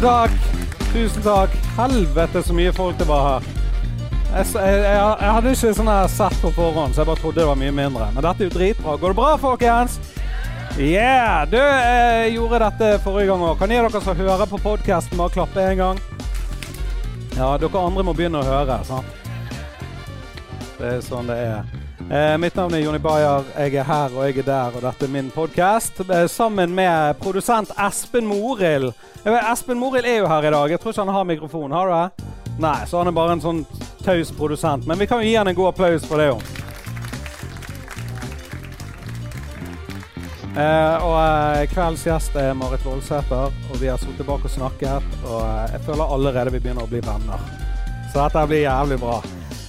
Tusen takk. Tusen takk. Helvete så mye folk det var her. Jeg, jeg, jeg, hadde ikke sånn her sett på forhånd, så jeg bare trodde det var mye mindre. Men dette er jo dritbra. Går det bra, folkens? Yeah! Du jeg gjorde dette forrige gang òg. Kan gi dere som hører på podkasten, bare klappe en gang? Ja, dere andre må begynne å høre. sant? Det er sånn det er. Eh, mitt navn er Jonny Bayer. Jeg er her og jeg er der, og dette er min podkast. Eh, sammen med produsent Espen Morild. Vet, Espen Morild er jo her i dag. Jeg tror ikke han har mikrofon. Har du det? Nei, så han er bare en sånn taus produsent. Men vi kan jo gi han en god applaus for det jo. Eh, og eh, kveldens gjest er Marit Voldsæter, og vi har sittet bak og snakket. Og eh, jeg føler allerede vi begynner å bli venner. Så dette blir jævlig bra.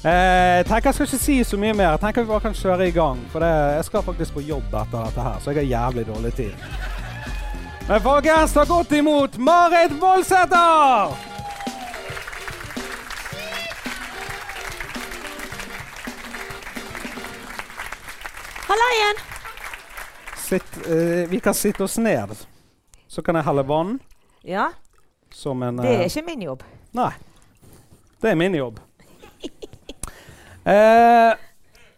Eh, tenker jeg skal ikke si så mye mer. Tenker vi bare kan kjøre i gang. For det, jeg skal faktisk på jobb etter dette her, så jeg har jævlig dårlig tid. Men folkens, ta godt imot Marit Voldsæter! Halla igjen! Sitt, eh, vi kan sitte oss ned. Så kan jeg helle vann Ja, en det er eh, ikke min jobb. Nei. Det er min jobb. Eh,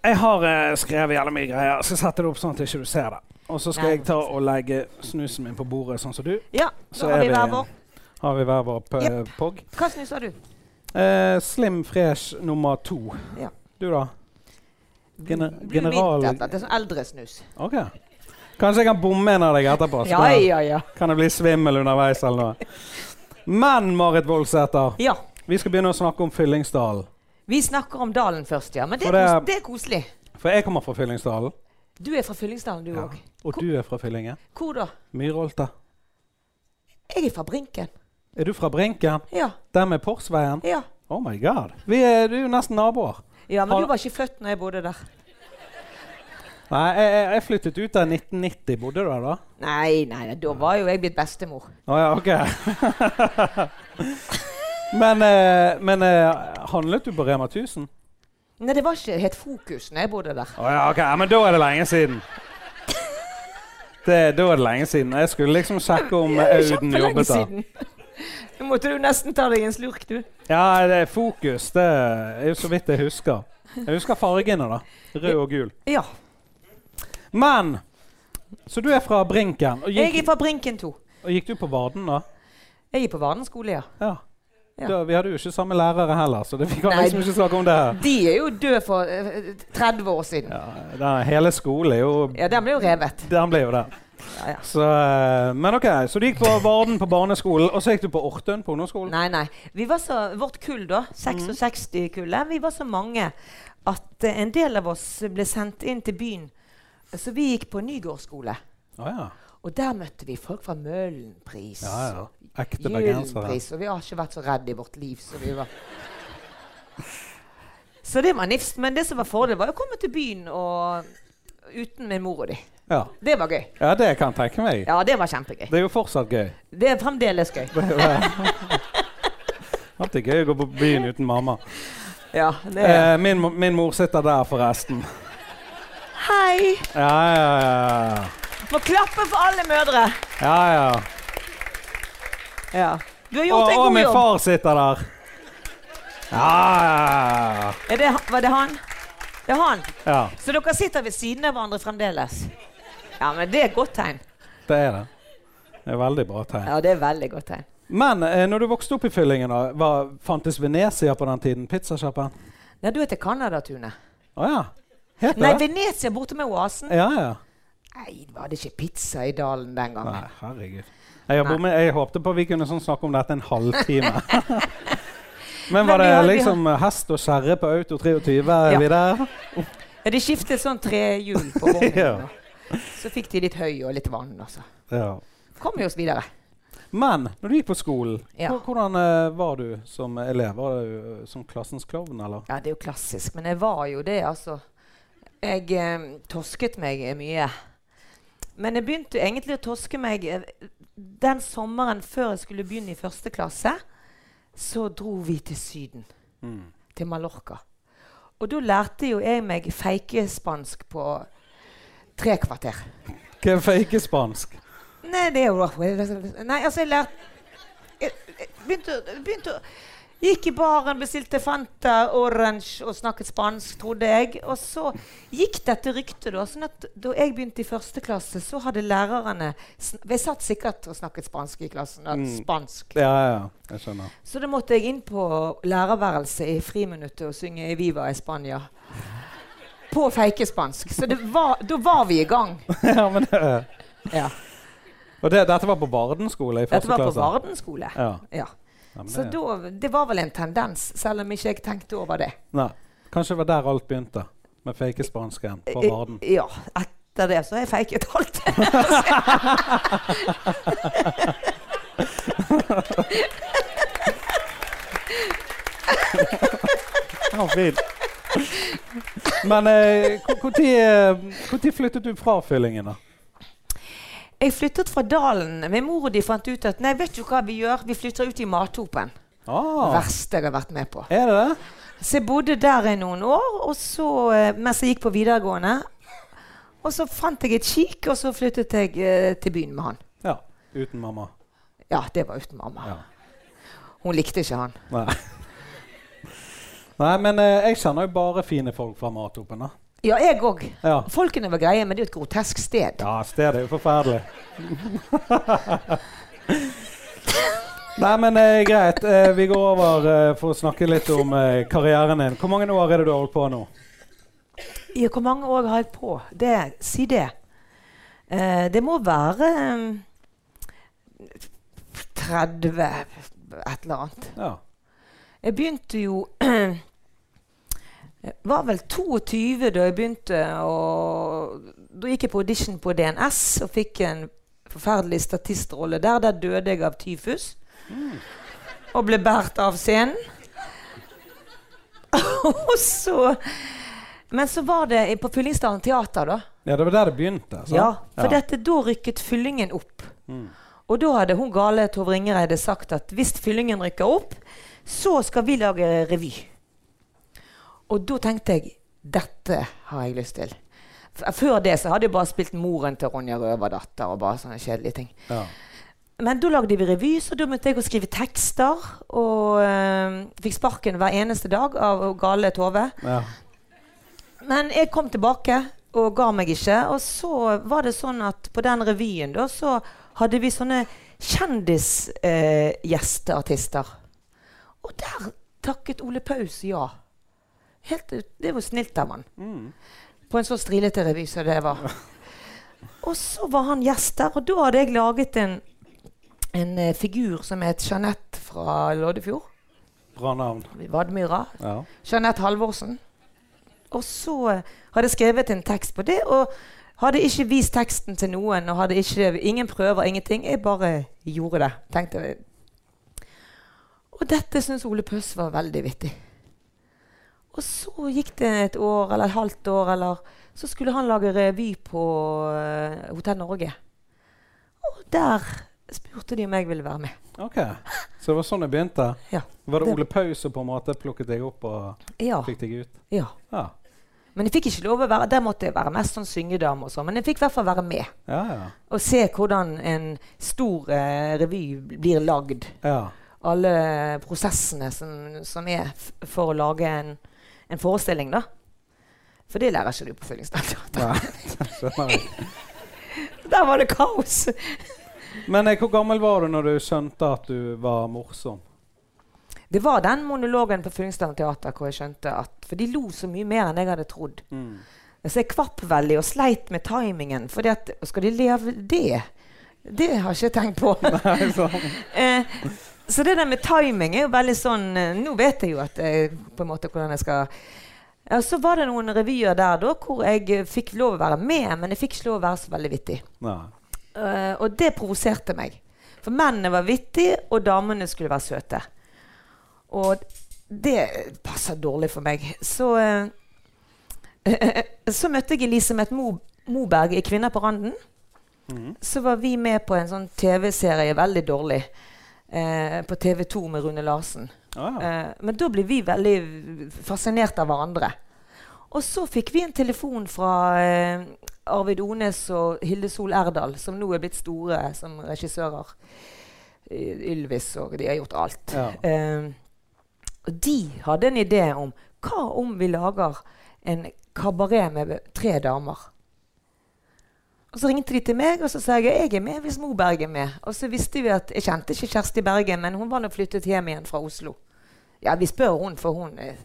jeg har eh, skrevet jævla mye greier. Jeg skal sette det opp sånn at ikke du ser det. Og så skal Nei, jeg ta og legge snusen min på bordet, sånn som du. Ja, Så da har vi hver vår. Har vi hver vår yep. pog. Hva snus har du? Eh, Slim Fresh nummer to. Ja. Du, da? Gener er general midt etter. Det er sånn eldre snus. OK. Kanskje jeg kan bomme en av deg etterpå? Ja, ja, ja. Kan det bli svimmel underveis eller noe? Men Marit Voldsæter, Ja. vi skal begynne å snakke om Fyllingsdalen. Vi snakker om dalen først, ja. Men det er, det- det er koselig. For jeg kommer fra Fyllingsdalen, Du er fra Fyllingsdalen, du Ja. òg. og du er fra Fyllingen. Hvor da? Myrholta. Jeg er fra Brinken. Er du fra Brinken? Ja. Der med Porsveien? ja. Oh my god. Vi er, du er jo nesten naboer. Ja, Men Har- du var ikke født når jeg bodde der. Nei, jeg, jeg- flyttet ut der i 1990. Bodde du der da? Nei, nei, da var jo jeg blitt bestemor. Å ja, OK. men eh, men eh, handlet du på Rema 1000? Nei, det var ikke helt fokus når jeg bodde der. Å ja, ok, ja, men da er det lenge siden. Det, da er det lenge siden. Jeg skulle liksom sjekke om Auden jobbet der. Nå måtte du nesten ta deg en slurk, du. Ja, det er fokus. Det er jo så vidt jeg husker. Jeg husker fargene, da. Rød og gul. Ja. Men Så du er fra Brinken. Og Jeg er fra Brinken 2. og gikk du på Varden, da? Jeg er på Varden skole, ja. Ja. Ja. Da, vi hadde jo ikke samme lærere heller, så det, vi kan Nei. liksom ikke snakke om det her. De er jo døde for uh, 30 år siden. Ja, den, hele skolen er jo Ja, den ble jo revet. Den ble jo det. Ja, ja. Så, eh, men OK, så du gikk på Varden på barneskolen, og så gikk du på Ortun på ungdomsskolen? Nei, nei. Vi var så, vårt kull, da, 66-kullet, vi var så mange at eh, en del av oss ble sendt inn til byen. Så vi gikk på Nygård skole. Å ja. Og der møtte vi folk fra Møhlenpris. Ja, ja. Ekte bergensere. Og vi har ikke vært så redde i vårt liv som vi var. Så det var nifst. Men det som var fordelen, var å komme til byen og uten min mor og de. Ja. Det var gøy. ja, det kan jeg tenke meg. Ja, det var kjempegøy. Det er jo fortsatt gøy. Det er fremdeles gøy. Alltid gøy å gå på byen uten mamma. Ja, det er. Eh, min, min mor sitter der, forresten. Hei! Ja, ja, ja. Må klappe for alle mødre. ja, ja. Ja. Du har Og, gjort en og Å, min far sitter der. Ja, ja, Er det, var det han? Det er han. ja. Så dere sitter ved siden av hverandre fremdeles? Ja, men det er et godt tegn. Det er det. Det er veldig bra tegn. Ja, det er veldig godt tegn. Men eh, når du vokste opp i Fyllingen, da, var, fantes Venezia på den tiden? Pizzasjappen? Nei, du heter Canadatunet. Å ja. Het Nei, det? Venezia borte med oasen. Ja, ja. Nei, var det ikke pizza i dalen den gangen? Nei, herregud. Jeg, Nei. jeg håpte på vi kunne sånn snakke om dette en halvtime. Men var det liksom hest og kjerre på Auto 23? Er Ja. vi der? Ja, de skiftet sånn trehjul på vognen. Ja. Så fikk de litt høy og litt vann. Altså. Ja. Kom vi oss videre. Men når du gikk på skolen, Ja. hvordan uh, var du som elev? Var du uh, som klassens klovn, eller? Ja, det er jo klassisk. Men jeg var jo det, altså. Jeg uh, torsket meg mye. Men jeg begynte egentlig å toske meg eh, den sommeren før jeg skulle begynne i første klasse. Så dro vi til Syden, Mm. til Mallorca. Og da lærte jo jeg meg feikespansk på tre kvarter. Hva er feikespansk? Nei, det er jo Nei, altså, jeg lærte jeg, jeg begynte, begynte å Gikk i baren, bestilte Fanta Orange og snakket spansk, trodde jeg. Og så gikk dette ryktet, da. sånn at da jeg begynte i første klasse, så hadde lærerne Vi satt sikkert og snakket spansk i klassen. da, Mm. Spansk. Ja, ja. Jeg skjønner. Så da måtte jeg inn på lærerværelset i friminuttet og synge 'Viva Spania'. På feikespansk. Så det var, da var vi i gang. ja, men det, Ja. og det, dette var på Varden skole i første klasse? Dette var på klasse? Varden skole. Ja. Ja. Ja, Så det, da, det var vel en tendens, selv om ikke jeg tenkte over det. nei. Kanskje det var der alt begynte? Med fakespansken på Eh, Varden? Ja. Etter det så har jeg feiket alt. Ja, fint. Men eh, når flyttet du fra Fyllingen, da? Jeg flyttet fra Dalen. Min mor og de fant ut at nei, vet du hva vi gjør? Vi flytter ut i Mathopen. Ah, Verste jeg har vært med på. er det det? Så jeg bodde der i noen år og så, eh, mens jeg gikk på videregående. Og så fant jeg et kik, og så flyttet jeg eh, til byen med han. Ja. Uten mamma. Ja, det var uten mamma. Ja. Hun likte ikke han. Nei. Nei, men eh, jeg kjenner jo bare fine folk fra Mathopen. da. Ja, jeg òg. Ja. Folkene var greie, men det er jo et grotesk sted. ja, stedet er jo forferdelig. Nei, men eh, greit. Eh, vi går over eh, for å snakke litt om eh, karrieren din. Hvor mange år er det du har holdt på nå? Ja, hvor mange år har jeg på? Det, si det. Eh, det må være eh, 30 et eller annet. Ja. Jeg begynte jo Jeg var vel 22 da jeg begynte Og Da gikk jeg på audition på DNS og fikk en forferdelig statistrolle der. Der døde jeg av tyfus. Og ble båret av scenen. og så Men så var det på Fyllingsdalen teater, da. ja, det var der det begynte? Så. Ja, for Ja. Dette, da rykket Fyllingen opp. Mm. Og da hadde hun gale Tove Ringereide sagt at hvis Fyllingen rykker opp, så skal vi lage revy. Og da tenkte jeg dette har jeg lyst til. Før det så hadde jeg bare spilt moren til Ronja Røverdatter og bare sånne kjedelige ting. Ja. Men da lagde vi revy, så da begynte jeg å skrive tekster. Og øh, fikk sparken hver eneste dag av gale Tove. ja. Men jeg kom tilbake og ga meg ikke. Og så var det sånn at på den revyen da, så hadde vi sånne kjendisgjesteartister. og der takket Ole Paus ja. Helt, det var snilt av han. Mm. På en så strilete revy som det var. Og så var han gjest der, og da hadde jeg laget en, en uh, figur som het Jeanette fra Loddefjord. Bra navn. Vadmyra. Ja. Jeanette Halvorsen. Og så uh, hadde jeg skrevet en tekst på det, og hadde ikke vist teksten til noen. og hadde ikke, Ingen prøver, ingenting. Jeg bare gjorde det. tenkte jeg. Og dette syns Ole Pøss var veldig vittig. Og så gikk det et år eller et halvt år, eller så skulle han lage revy på uh, Hotell Norge. Og der spurte de om jeg ville være med. Ok, Så det var sånn det begynte? Ja. Var det Det- Ole Paus som på en måte plukket deg opp og Ja. fikk deg ut? ja. Ja. Men jeg fikk ikke lov å være Der måtte jeg være mest sånn syngedame og sånn. Men jeg fikk i hvert fall være med. Ja, ja. Og se hvordan en stor eh, revy blir lagd. ja. Alle prosessene som, som er for å lage en, en forestilling, da. For det lærer ikke du på Fyllingsdal. Der var det kaos! Men eh, hvor gammel var du når du skjønte at du var morsom? Det var den monologen på Fyllingsdalen teater hvor jeg skjønte at For de lo så mye mer enn jeg hadde trodd. Mm. Så jeg kvapp veldig og sleit med timingen. For skal de leve det? Det har jeg ikke tenkt på. Nei, sånn. Eh, så det der med timing er jo veldig sånn eh, Nå vet jeg jo at jeg, på en måte hvordan jeg skal ja, Så var det noen revyer der da hvor jeg eh, fikk lov å være med, men jeg fikk ikke lov å være så veldig vittig. Eh, og det provoserte meg. For mennene var vittige, og damene skulle være søte. Og det passer dårlig for meg. Så uh, Så møtte jeg Elisabeth Mo Moberg i 'Kvinner på randen'. Mm. Så var vi med på en sånn TV-serie, veldig dårlig, eh, på TV2 med Rune Larsen. Ah. Eh, men da ble vi veldig fascinert av hverandre. Og så fikk vi en telefon fra eh, Arvid Ones og Hilde Sol Erdal, som nå er blitt store som regissører. Ylvis, og de har gjort alt. Ja. Eh, og de hadde en idé om hva om vi lager en kabaret med tre damer? Og Så ringte de til meg og så sa jeg jeg er med hvis Moberg er med. Og så visste vi at Jeg kjente ikke Kjersti Bergen, men hun var nå flyttet hjem igjen fra Oslo. Ja, vi spør hun, for hun, eh,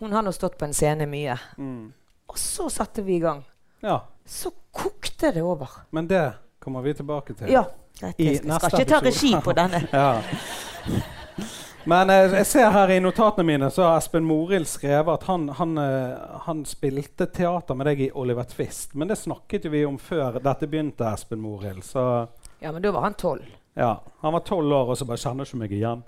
hun har nå stått på en scene mye. Mm. Og så satte vi i gang. ja. Så kokte det over. Men det kommer vi tilbake til. Ja. I Jeg skal, skal ikke ta regi på denne. Ja. Men eh, jeg ser her i notatene mine så har Espen Morild skrevet at han, han, eh, han spilte teater med deg i Oliver Twist. Men det snakket jo vi om før dette begynte, Espen Morild. Ja, men da var han tolv. ja, han var tolv år, og så bare kjenner ikke meg igjen.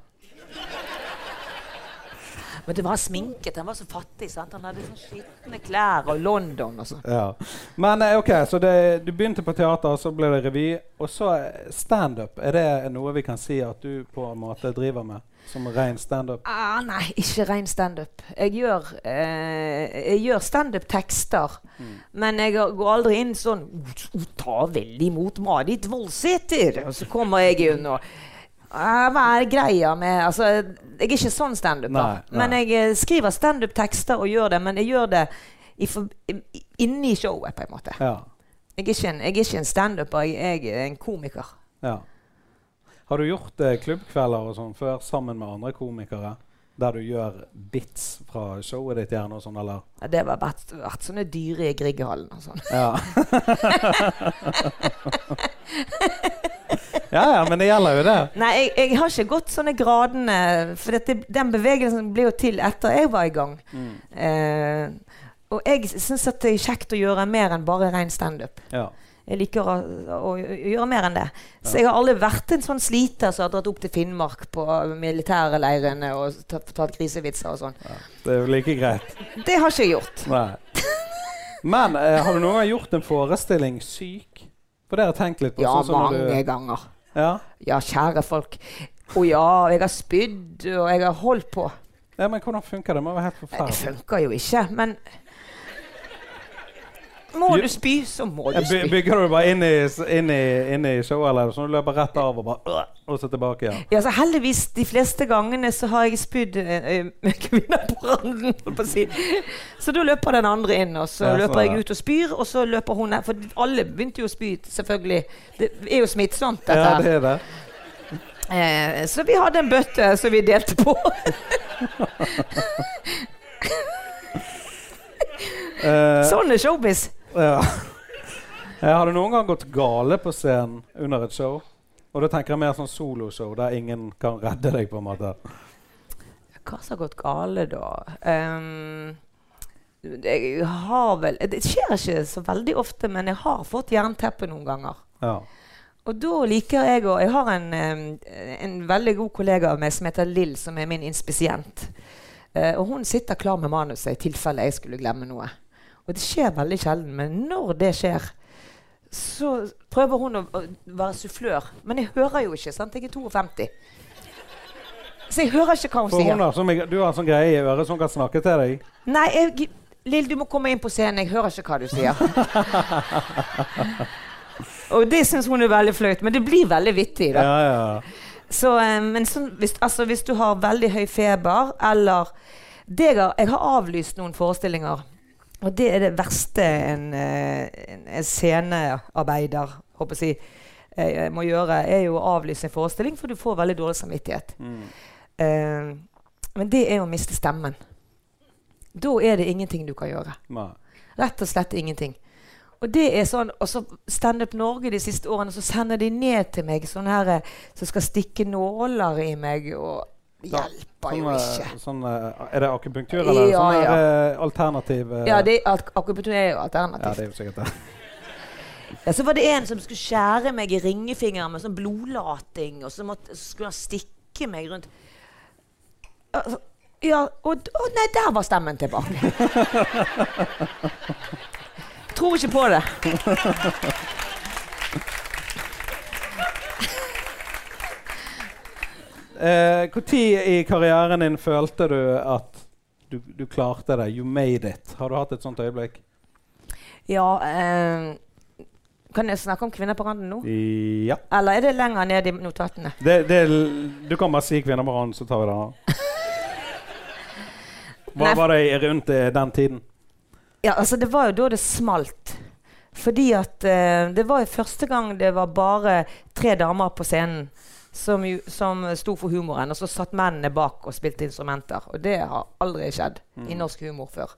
Men det var sminket. Han var så fattig. sant? Han hadde sånn skitne klær og London og sånn. Ja. Men eh, ok, så det, du begynte på teater, så ble det revy. Og så eh, standup. Er det noe vi kan si at du på en måte driver med? Som ren standup? Ah, nei, ikke ren standup. Jeg gjør, eh, jeg gjør standup-tekster. Men jeg går aldri inn sånn «O, Ta vel imot Marit Voldsæter! Og så kommer jeg inn og «Ah, Hva er greia med Altså, jeg er ikke sånn standup. da. Nei, nei. Men jeg eh, skriver standup-tekster og gjør det, men jeg gjør det i for, inni showet, på en måte. Ja. Jeg er ikke en, jeg er en standuper, jeg, jeg er en komiker. ja. Har du gjort eh, klubbkvelder og sånn før sammen med andre komikere? Der du gjør bits fra showet ditt, gjerne? og sånn, eller? Ja, Det har vært, vært sånne dyre i Grieghallen og sånn. Ja. ja, ja, men det gjelder jo det. Nei, jeg, jeg har ikke gått sånne gradene. For dette, den bevegelsen ble jo til etter jeg var i gang. Mm. Eh, og jeg syns at det er kjekt å gjøre mer enn bare ren standup. Ja. Jeg liker å, å, gjøre mer enn det. Så jeg har aldri vært en sånn sliter som har dratt opp til Finnmark på militærleirene og tatt, tatt grisevitser og sånn. Det er jo like greit. Det har ikke jeg gjort. Nei. Men eh, har du noen gang gjort en forestilling syk? For det jeg tenkt litt på. Ja, sånn mange du, ganger. ja? Ja, kjære folk. Å ja, jeg har spydd, og jeg har holdt på. ja, men hvordan funker det? Det må være helt forferdelig. Det funker jo ikke, men Må du spy, så må du spy. Bygger du bare inn i, inn i, inn i showet, eller er sånn du løper rett av og bare øh, og så tilbake igjen? Ja, så heldigvis de fleste gangene så har jeg spydd eh, kvinner på randen. holdt på å si. Så da løper den andre inn, og så Ja, løper er jeg ut og spyr, og så løper hun ned. For alle begynte jo å spy, selvfølgelig. Det er jo smittsomt, dette. Ja, det er det. Eh, så vi hadde en bøtte som vi delte på. Eh, sånn er showbiz. Ja. Har det noen gang gått gale på scenen under et show. Og da tenker jeg mer sånn soloshow der ingen kan redde deg. på en måte. Hva som har gått gale, da? Um, jeg har vel Det skjer ikke så veldig ofte, men jeg har fått jernteppe noen ganger. Ja. Og da liker jeg å Jeg har en, en veldig god kollega av meg som heter Lill, som er min inspisient. Uh, og hun sitter klar med manuset i tilfelle jeg skulle glemme noe. Og det skjer veldig sjelden, men når det skjer, så prøver hun å, å være sufflør. Men jeg hører jo ikke, sant? Jeg er 52. Så jeg hører ikke hva hun For sier. hun har, du har en sånn greie i øret som kan snakke til deg. Nei, jeg, Lill, du må komme inn på scenen. Jeg hører ikke hva du sier. Og det syns hun er veldig flaut, men det blir veldig vittig. da. Ja, ja. Så, eh, men så, hvis, altså, hvis du har veldig høy feber, eller det har, jeg har avlyst noen forestillinger. Og det er det verste en, eh, en, en scenearbeider håper jeg, eh, må gjøre, er jo å avlyse en forestilling, for du får veldig dårlig samvittighet. Mm. Uh, men det er å miste stemmen. Da er det ingenting du kan gjøre. Nei. Rett og slett ingenting. Og det er sånn, og så Standup Norge de siste årene, så sender de ned til meg sånne her som skal stikke nåler i meg, og hjelper jo Sånn, ikke. eh, sånn, eh, er det akupunktur, eller Ja, sånn ja. eh, alternativ eh, Ja, det, ak akupunktur er jo ja, det er jo sikkert det. Ja, så var det en som skulle skjære meg i ringefingeren med sånn blodlating, og så, måtte, så skulle han stikke meg rundt Altså, Ja, og Å nei, der var stemmen tilbake. Tror ikke på det. Når i karrieren din følte du at du, du klarte det? You made it. Har du hatt et sånt øyeblikk? Ja, eh, Kan jeg snakke om kvinner på randen nå? Ja. Eller er det lenger ned i notatene? Det, det, du kan bare si 'Kvinner på randen', så tar vi det. Hva var det rundt eh, den tiden? Ja, altså Det var jo da det smalt. Fordi at eh, det var jo første gang det var bare tre damer på scenen som, jo, som sto for humoren, og så satt mennene bak og spilte instrumenter. Og det har aldri skjedd i norsk humor før.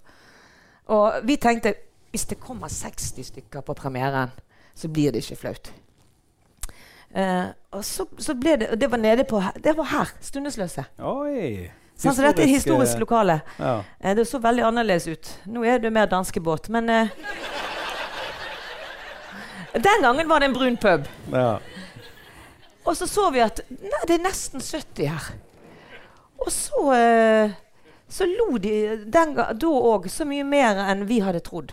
Og vi tenkte hvis det kommer 60 stykker på premieren, så blir det ikke flaut. Uh, og så, så ble det og Det var nede på Det var her. Stundesløse. Oi! Sånn, så dette er Historisk, historisk lokale. Ja. Uh, det så veldig annerledes ut. Nå er det mer danskebåt, men uh, Den gangen var det en brun pub. ja. Og så så vi at nei, det er nesten 70 her. Og så, eh, så lo de den da òg så mye mer enn vi hadde trodd.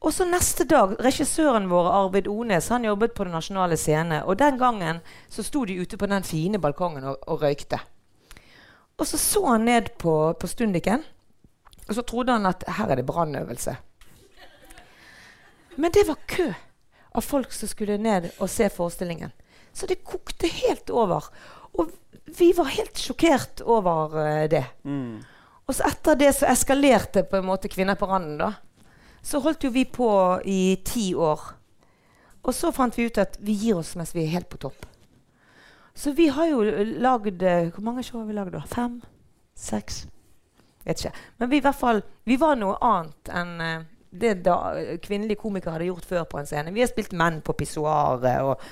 Og så neste dag, Regissøren vår Arvid Ones han jobbet på Den nasjonale scene. Og den gangen så sto de ute på den fine balkongen og, og røykte. Og så så han ned på, på Stundiken, og så trodde han at her er det brannøvelse. Men det var kø av folk som skulle ned og se forestillingen. Så det kokte helt over. Og vi var helt sjokkert over uh, det. Mm. Og så etter det så eskalerte på en måte Kvinner på randen. da. Så holdt jo vi på i ti år. Og så fant vi ut at vi gir oss mens vi er helt på topp. Så vi har jo lagd eh, Hvor mange show har vi lagd, da? Fem? Seks? Vet ikke. Men vi, i hvert fall, vi var noe annet enn uh, det da kvinnelige komikere hadde gjort før på en scene. Vi har spilt menn på pissoaret og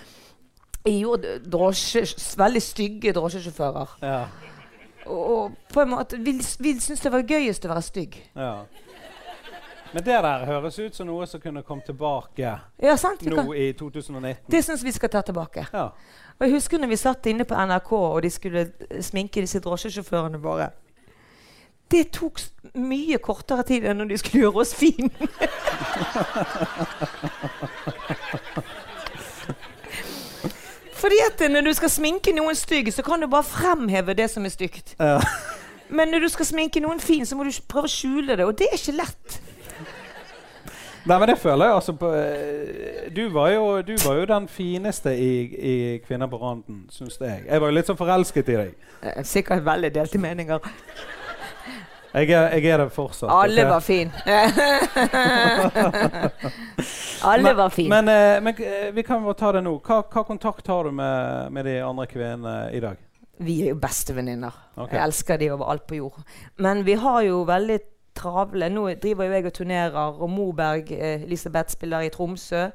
jeg gjorde drosje, veldig stygge drosjesjåfører. Ja. Og, og på en måte, vi, vi syntes det var gøyest å være stygg. ja. Men det der høres ut som noe som kunne komme tilbake Ja, sant? Nå i 2019. det syns vi skal ta tilbake. Ja. Og jeg husker når vi satt inne på NRK og de skulle eh, sminke disse drosjesjåførene våre. Det tok mye kortere tid enn når de skulle gjøre oss fine. Fordi at når du skal sminke noen stygg, så kan du bare fremheve det som er stygt. Ja. Men når du skal sminke noen fin, så må du prøve å skjule det. Og det er ikke lett. Nei, men det føler jeg altså på eh, Du var jo, du var jo den fineste i, i 'Kvinner på randen', syns jeg. Jeg var jo litt så forelsket i deg. Eh, Sikkert veldig delte meninger. Jeg er, jeg er det fortsatt. Alle okay? var fine. Alle Men- var fine. Men, eh, men eh, vi kan jo ta det nå. Hva, hva kontakt har du med, med de andre kvinnene i dag? Vi er jo bestevenninner. Okay. Jeg elsker de over alt på jord. Men vi har jo veldig travle Nå driver jo jeg og turnerer, og Moberg eh, Elisabeth spiller i Tromsø.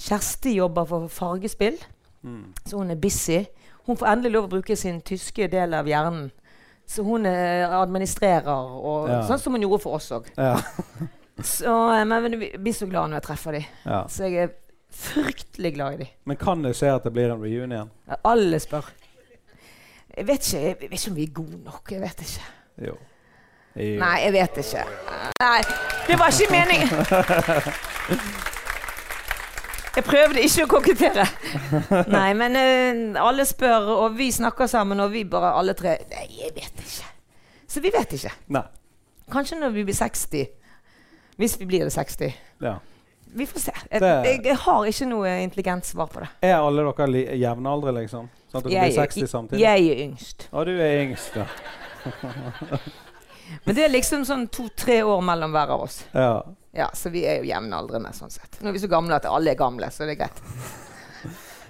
Kjersti jobber for Fargespill, Mm. så hun er busy. Hun får endelig lov å bruke sin tyske del av hjernen. Så hun eh, administrerer, og, Ja. sånn som hun gjorde for oss òg. Ja. Så, eh, men jeg blir så glad når jeg treffer dem. ja. Så jeg er fryktelig glad i dem. Men kan det skje at det blir en reunion? Alle spør. Jeg vet ikke, jeg vet ikke om vi er gode nok. Jeg vet ikke. Jo. Nei, jeg vet ikke. Nei, det var ikke meningen. Jeg prøvde ikke å kokettere. Nei, men uh, alle spør, og vi snakker sammen, og vi bare alle tre Nei, jeg vet ikke. Så vi vet ikke. Nei. Kanskje når vi blir 60. Hvis vi blir det 60. Ja. Vi får se. Jeg, jeg, jeg har ikke noe intelligent svar på det. Er alle dere jevnaldre, liksom? Sånn at dere blir 60 samtidig? jeg er yngst. Og du er yngst, ja. Men det er liksom sånn to-tre år mellom hver av oss. ja. Ja, Så vi er jo jevnaldrende sånn sett. Nå er vi så gamle at alle er gamle, så det er greit.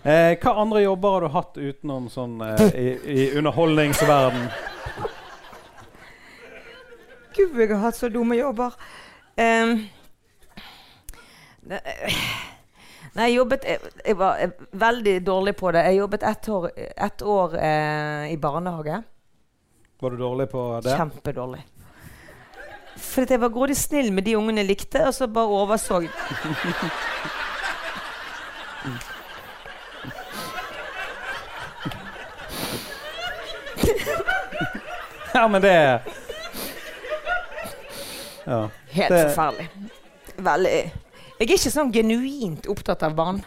Eh, hva andre jobber har du hatt utenom sånn eh, i, i underholdningsverden? Gud, jeg har hatt så dumme jobber. Um, ne- Nei, jeg jobbet jeg, jeg var veldig dårlig på det. Jeg jobbet ett år, ett år eh, i barnehage. Var du dårlig på det? Kjempedårlig. For at jeg var grådig snill med de ungene jeg likte, og så bare overså Ja, men det Ja. Helt Det- forferdelig. Veldig Jeg er ikke sånn genuint opptatt av barn.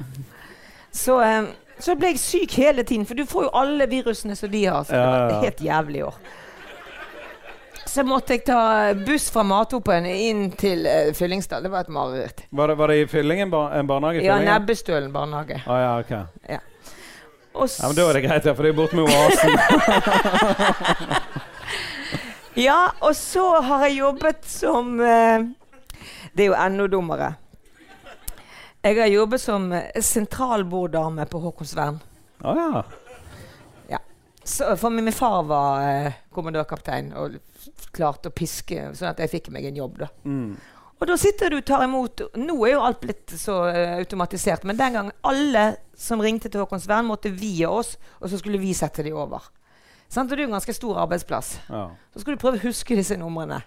Så, eh, så ble jeg syk hele tiden, for du får jo alle virusene som de har. Så det Ja, ja, var ja. helt jævlig år. Så måtte jeg ta buss fra Mathopen inn til uh, Fyllingsdal. Det var et mareritt. Var var det i Fyllingen? Bar en barnehage i Ja? Nebbestølen barnehage. Ah, ja, ok. Og Ja, men Da er det greit, ja, for det er borte med oasen. Ja, og så har jeg jobbet som uh, Det er jo enda dummere. Jeg har jobbet som eh, sentralborddame på Håkonsvern. Ah, ja. Så, for min, far var eh, kommandørkaptein og klarte å piske sånn at jeg fikk meg en jobb. da. Mm. Og da sitter du og tar imot Nå er jo alt blitt så uh, automatisert, men den gangen alle som ringte til Håkonsvern, måtte vie oss, og så skulle vi sette de over. Sant? Og det er jo en ganske stor arbeidsplass. ja. Så skulle du prøve å huske disse numrene.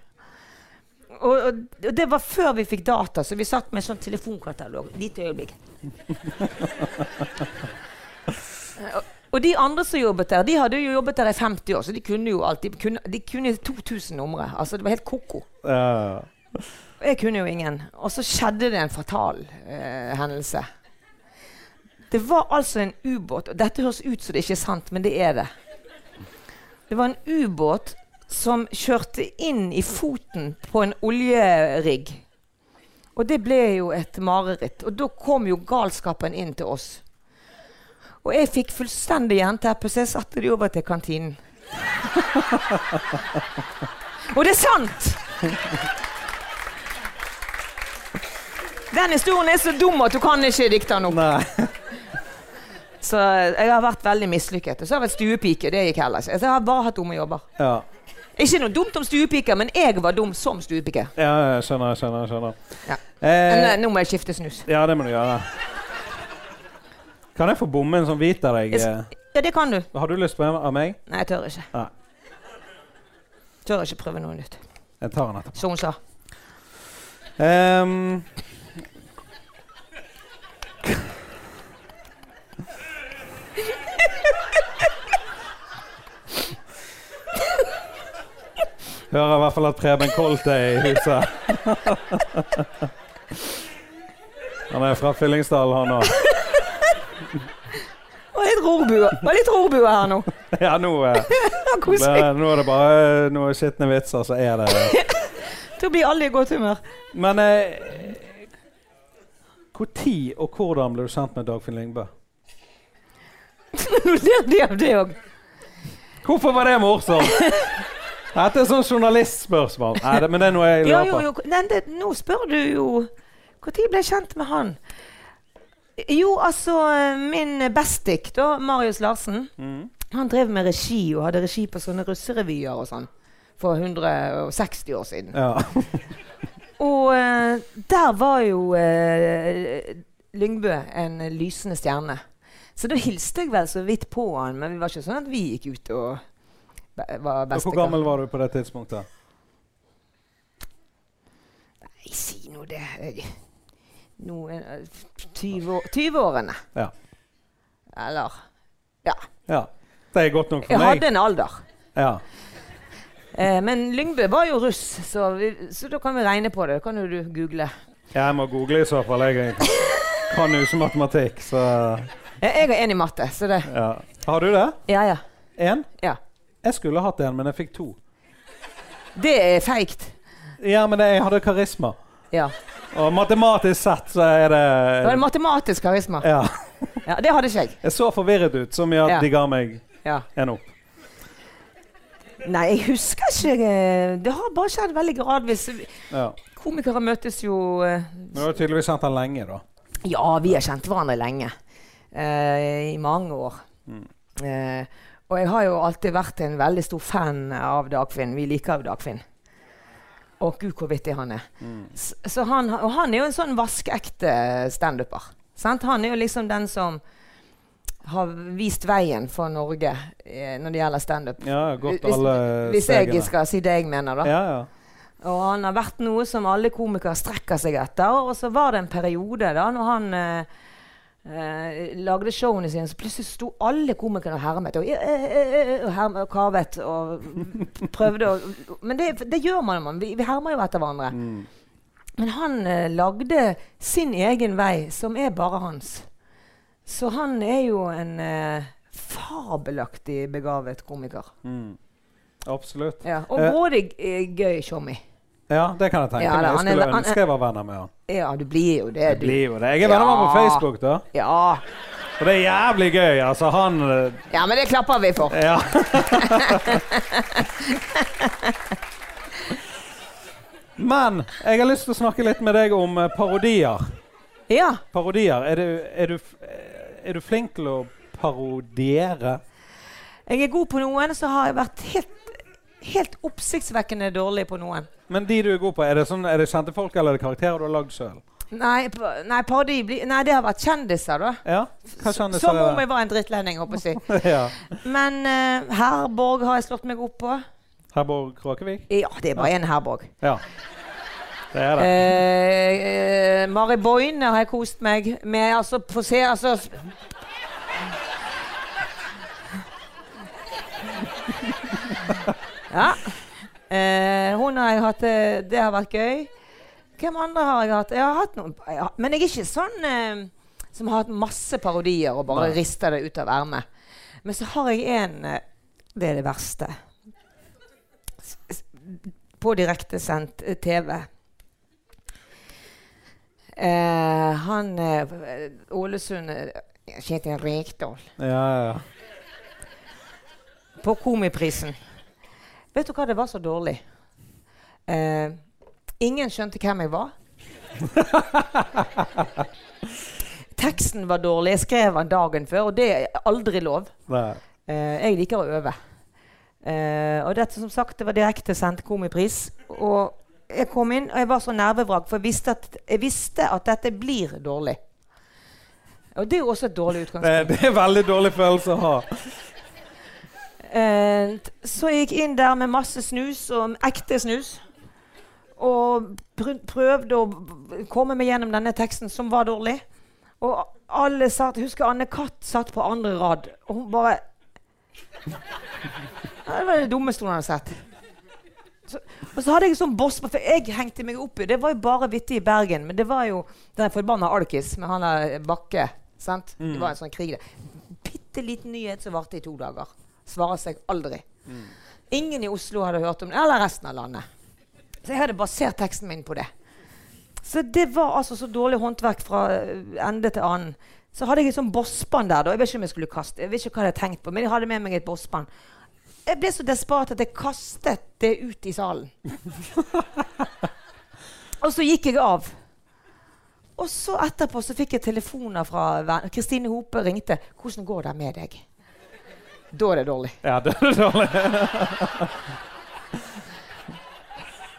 Og, og, og det var før vi fikk data, så vi satt med sånn telefonkatalog. Lite øyeblikk. og, de andre som jobbet der, de hadde jo jobbet der i 50 år, så de kunne jo alltid kunne, De kunne 2000 numre. Altså, det var helt ko-ko. Og jeg kunne jo ingen. Og så skjedde det en fatal uh, hendelse. Det var altså en ubåt og Dette høres ut som det ikke er sant, men det er det. Det var en ubåt som kjørte inn i foten på en oljerigg. Og det ble jo et mareritt. Og da kom jo galskapen inn til oss. Og jeg fikk fullstendig jernteppe, så jeg satte de over til kantinen. Og det er sant! Den historien er så dum at du kan ikke dikte den opp. Så jeg har vært veldig mislykket. Og så har jeg vært stuepike. Det gikk heller ikke. Så jeg har bare hatt dumme jobber. Ja. Ikke noe dumt om stuepiker, men jeg var dum som stuepike. ja, jeg skjønner, jeg skjønner. jeg skjønner. Ja. Eh, eh, nå må jeg skifte snus. ja, det må du gjøre. Kan jeg få bomme en sånn hvit av deg? Eh? Ja, det kan du. Har du lyst på en av meg? Nei, jeg tør ikke. Nei. Tør ikke prøve noe nytt. Jeg tar den etterpå. Som hun sa. Um, Hører i hvert fall at Preben Kolt er i huset. Han er fra Fyllingsdal, han òg. Og litt rorbue. Og litt rorbue her nå. Ja, nå, eh, Ja, nå er det bare noen skitne vitser, så er det Da blir alle i godt humør. Men eh, Når og hvordan ble du kjent med Dagfinn Lyngbø? Nå ler de av det òg. Hvorfor var det morsomt? Dette er sånn journalistspørsmål. Nei, det, men det er noe jeg Ja, lurer jo, på. jo. Nei, det, nå spør du jo Når ble jeg kjent med han? Jo, altså Min bestik, da, Marius Larsen, Mm. han drev med regi og hadde regi på sånne russerevyer og sånn for 160 år siden. Ja. Og uh, der var jo uh, Lyngbø en lysende stjerne. Så da hilste jeg vel så vidt på han, men vi var ikke sånn at vi gikk ut og var bestikere. Hvor gammel var du på det tidspunktet? Nei, si nå det. Jeg- Nå eh, 20 år- 20-årene. Ja. Eller ja. ja. Det er godt nok for Jeg meg. hadde en alder. Ja. Eh, men Lyngbø var jo russ, så, vi, så da kan vi regne på det. Kan jo du google. Jeg må google i så fall. Jeg kan jo ikke matematikk, så jeg har én i matte, så det ja. Har du det? Ja, ja. Én? Ja. Jeg skulle hatt en, men jeg fikk to. Det er feigt. Ja, men jeg hadde karisma. Ja. Og matematisk sett så er Det var en matematisk karisma. Ja. Ja, Det hadde ikke jeg. Jeg så forvirret ut, så mye at Ja. de ga meg Ja. en opp. Nei, jeg husker ikke. eh, Det har bare skjedd veldig gradvis. Ja. Komikere møtes jo uh, Men du har tydeligvis kjent han lenge, da. Ja, vi har kjent hverandre lenge. Uh, I mange år. Mm. Uh, og jeg har jo alltid vært en veldig stor fan av Dagfinn. Vi liker jo Dagfinn. Og gud, hvor vittig han er. Mm. Så han, og han er jo en sånn vaskeekte standuper. sant? Han er jo liksom den som har vist veien for Norge eh, når det gjelder standup. Ja, Hvis- Hvis jeg skal si det jeg mener, da. Ja, ja. Og han har vært noe som alle komikere strekker seg etter. Og så var det en periode da når han eh, eh, lagde showene sine, så plutselig sto alle komikerne og hermet. Og, eh, eh, eh, og, hermet, og kavet og prøvde å Men det, det gjør man. man. Vi, vi hermer jo etter hverandre. Mm. Men han eh, lagde sin egen vei, som er bare hans. Så han er jo en eh, fabelaktig begavet komiker. Mm. Absolutt. Ja. Og eh, gøy tjommi. Ja, det kan jeg tenke Ja, meg. Jeg skulle han ønske jeg var venner med han. Ja, du blir jo det. Jeg Du. blir jo det. Jeg er venner med han på Facebook, da. Ja. Og det er jævlig gøy. Altså, han eh, ja, men det klapper vi for. Ja. Men jeg har lyst til å snakke litt med deg om eh, parodier. Ja. Parodier. Er du, er du, eh, er du flink til å parodiere? Jeg er god på noen, så har jeg vært helt, helt oppsiktsvekkende dårlig på noen. Men de du er god på, er det, sånn, er det kjente folk eller er det karakterer du har lagd sjøl? Nei, nei, parodi Nei, det har vært kjendiser, da. Ja? Hva kjendiser Som om jeg var en drittlending, håper jeg å si. ja. Men uh, Herborg har jeg slått meg opp på. Herborg Kråkevik? Ja, det er bare en Herborg. Ja. Det er det. Eh, eh, Mari Boine har jeg kost meg med. Altså, få se altså, Ja. Eh, hun har jeg hatt eh, Det har vært gøy. Hvem andre har jeg hatt? Jeg har hatt noen, ja, men jeg er ikke sånn eh, som har hatt masse parodier og bare Nei. rister det ut av ermet. Men så har jeg en eh, Det er det verste. På direktesendt eh, TV. Eh, han Ålesund Kjetil Rekdal. Ja, ja. På Komiprisen. Vet du hva, det var så dårlig. Eh, ingen skjønte hvem jeg var. Teksten var dårlig. Jeg skrev den dagen før, og det er aldri lov. Eh, jeg liker å øve. Eh, og dette som sagt, det var direktesendt komipris. Og jeg kom inn, og jeg var så nervevrak, for jeg visste, at, jeg visste at dette blir dårlig. Og det er jo også et dårlig Det, utgangspunkt. det er en veldig dårlig følelse å ha. Eh, så jeg gikk inn der med masse snus, og ekte snus. Og prøvde å komme meg gjennom denne teksten, som var dårlig. Og alle satt, husker Anne Katt satt på andre rad, og hun bare Det var det dummeste hun hadde sett. Så, og så hadde jeg sånn boss på, for jeg hengte meg opp i Det var jo bare vittig i Bergen, men det var jo den forbanna alkis med han der Bakke. Sant? Det Mm. var en sånn krig der. Bitte liten nyhet som varte i to dager. Svarer seg aldri. Ingen i Oslo hadde hørt om det, eller resten av landet. Så jeg hadde basert teksten min på det. Så det var altså så dårlig håndverk fra eh, ende til annen. Så hadde jeg et sånn bossband der. da. Jeg vet ikke om jeg skulle kaste Jeg vet ikke hva jeg hadde tenkt på, men jeg hadde med meg et bossband. Jeg ble så desperat at jeg kastet det ut i salen. Og så gikk jeg av. Og så etterpå så fikk jeg telefoner fra Kristine Hope ringte. 'Hvordan går det med deg?' Da er det dårlig. Ja, da er det dårlig.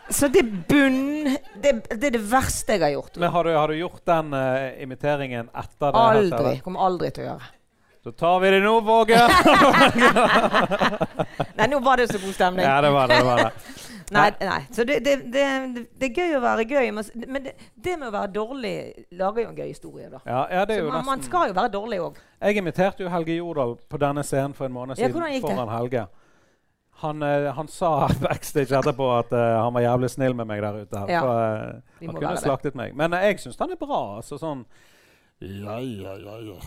Så det er bunn det, det er det verste jeg har gjort. Men har du, har du gjort den uh, imiteringen etter det? Aldri. Kommer aldri til å gjøre. Så tar vi det nå, Våge! Nei, nå var det så god stemning. ja, det var det. det, var det. Nei, nei. Så det, det, det, det er gøy å være gøy, men, det, det med å være dårlig lager jo en gøy historie, da. Ja, ja, er Så jo man, man skal jo være dårlig òg. Jeg imiterte jo Helge Jordal på denne scenen for en måned Ja, siden hvordan gikk det? foran Helge. Han, eh, han sa backstage etterpå at uh, han var jævlig snill med meg der ute. Ja, For, uh, han kunne det. slaktet meg. Men uh, jeg syns han er bra. Altså sånn Ja, ja, ja, ja.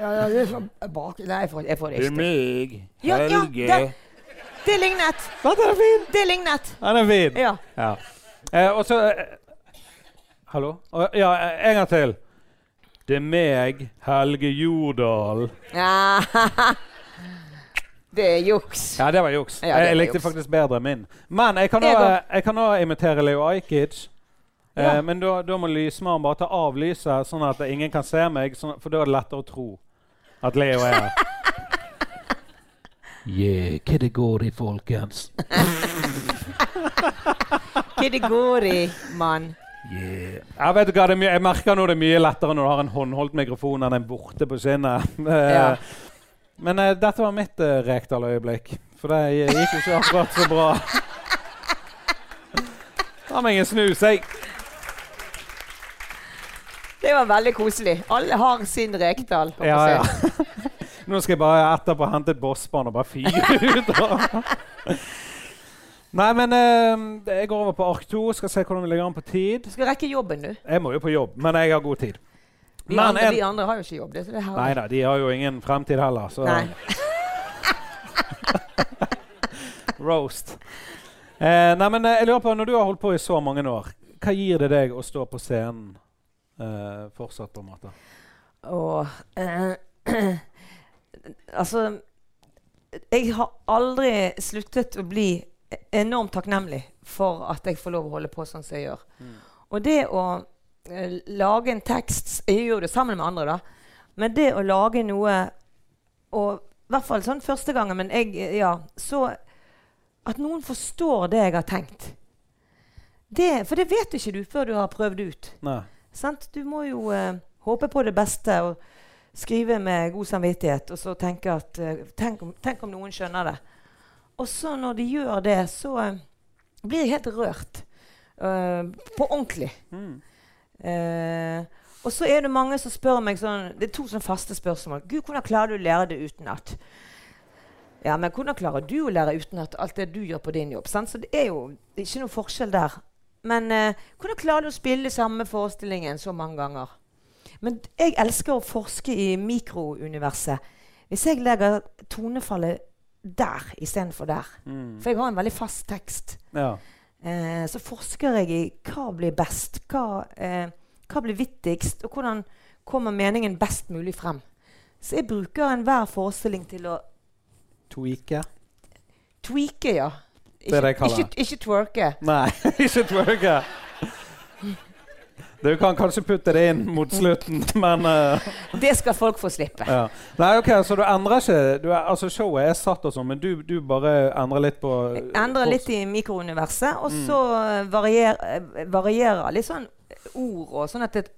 Ja, ja, det er sånn bak Nei, jeg får, jeg får det Det er ikke. Helge. Ja, ja, det- Det lignet! Sant, den er fin! Det lignet! Den er fin. Ja. Ja. Eh, og så eh, Hallo? Å, ja, eh, en gang til. Det er meg, Helge Jordal. ja. Det er juks. Ja, det var juks. Ja, det jeg likte juks. faktisk bedre min. Men jeg kan òg. imitere Leo Ajkic. Eh, Ja. men da, da må lysmannen bare ta av lyset, sånn at ingen kan se meg. Sånn, for da er det lettere å tro at Leo er her. Yeah, hva det går i, folkens? Hva det går i, mann? Yeah. Jeg vet hva, jeg merker nå det er mye lettere når du har en håndholdt mikrofon enn en borte på skinnet. Eh, Ja. Men uh, dette var mitt uh, Rekdal-øyeblikk. For det gikk jo ikke akkurat så bra. Ta meg en snus, jeg. Det var veldig koselig. Alle har sin Rekdal. Ja, ja. Nå skal jeg bare etterpå hente et bossbånd og bare fyre ut. Nei, men eh, jeg går over på ark 2. Skal se hvordan vi ligger an på tid. Du skal rekke jobben, du. Jeg må jo på jobb, men jeg har god tid. Vi, Men andre, en- vi andre har jo ikke jobb. Det, så det. Nei da, de har jo ingen fremtid heller. Så. Roast. Eh, nei, men eh, jeg lurer på, Når du har holdt på i så mange år, hva gir det deg å stå på scenen eh, fortsatt? på en måte? Åh, eh, Altså Jeg har aldri sluttet å bli enormt takknemlig for at jeg får lov å holde på sånn som jeg gjør. Mm. Og det å eh, lage en tekst Jeg gjør det sammen med andre, da. Men det å lage noe Og i hvert fall sånn første gangen, men jeg Ja, så At noen forstår det jeg har tenkt. Det, for det vet ikke du før du har prøvd ut. Du må jo eh, håpe på det beste og skrive med god samvittighet. Og så tenke at eh, tenk, om, tenk om noen skjønner det. Og så når de gjør det, så eh, blir jeg helt rørt. Uh, på ordentlig. Mm. Og så er det mange som spør meg sånn Det er to sånne faste spørsmål. Gud, hvordan klarer du å lære det utenat? Ja, men hvordan klarer du å lære utenat alt det du gjør på din jobb? Sant? Så det er jo ikke noe forskjell der. Men hvordan klarer du å spille samme forestillingen så mange ganger? Men jeg elsker å forske i mikrouniverset. Hvis jeg legger tonefallet der istedenfor der, Mm. for jeg har en veldig fast tekst, Ja. eh, så forsker jeg i hva blir best, hva, eh, hva blir vittigst, og hvordan kommer meningen best mulig frem. Så jeg bruker enhver forestilling til å Tweake? tweake, ja. Det er det jeg Ikke, kaller ikke, ikke twerke. Nei, ikke twerke. Du kan kanskje putte det inn mot slutten, men uh, Det skal folk få slippe. ja. Nei, ok, Så du endrer ikke du er, altså Showet er satt og sånn, men du, du bare endrer litt på Jeg endrer litt i mikrouniverset, og så varierer, varierer litt sånn ord og sånn at det,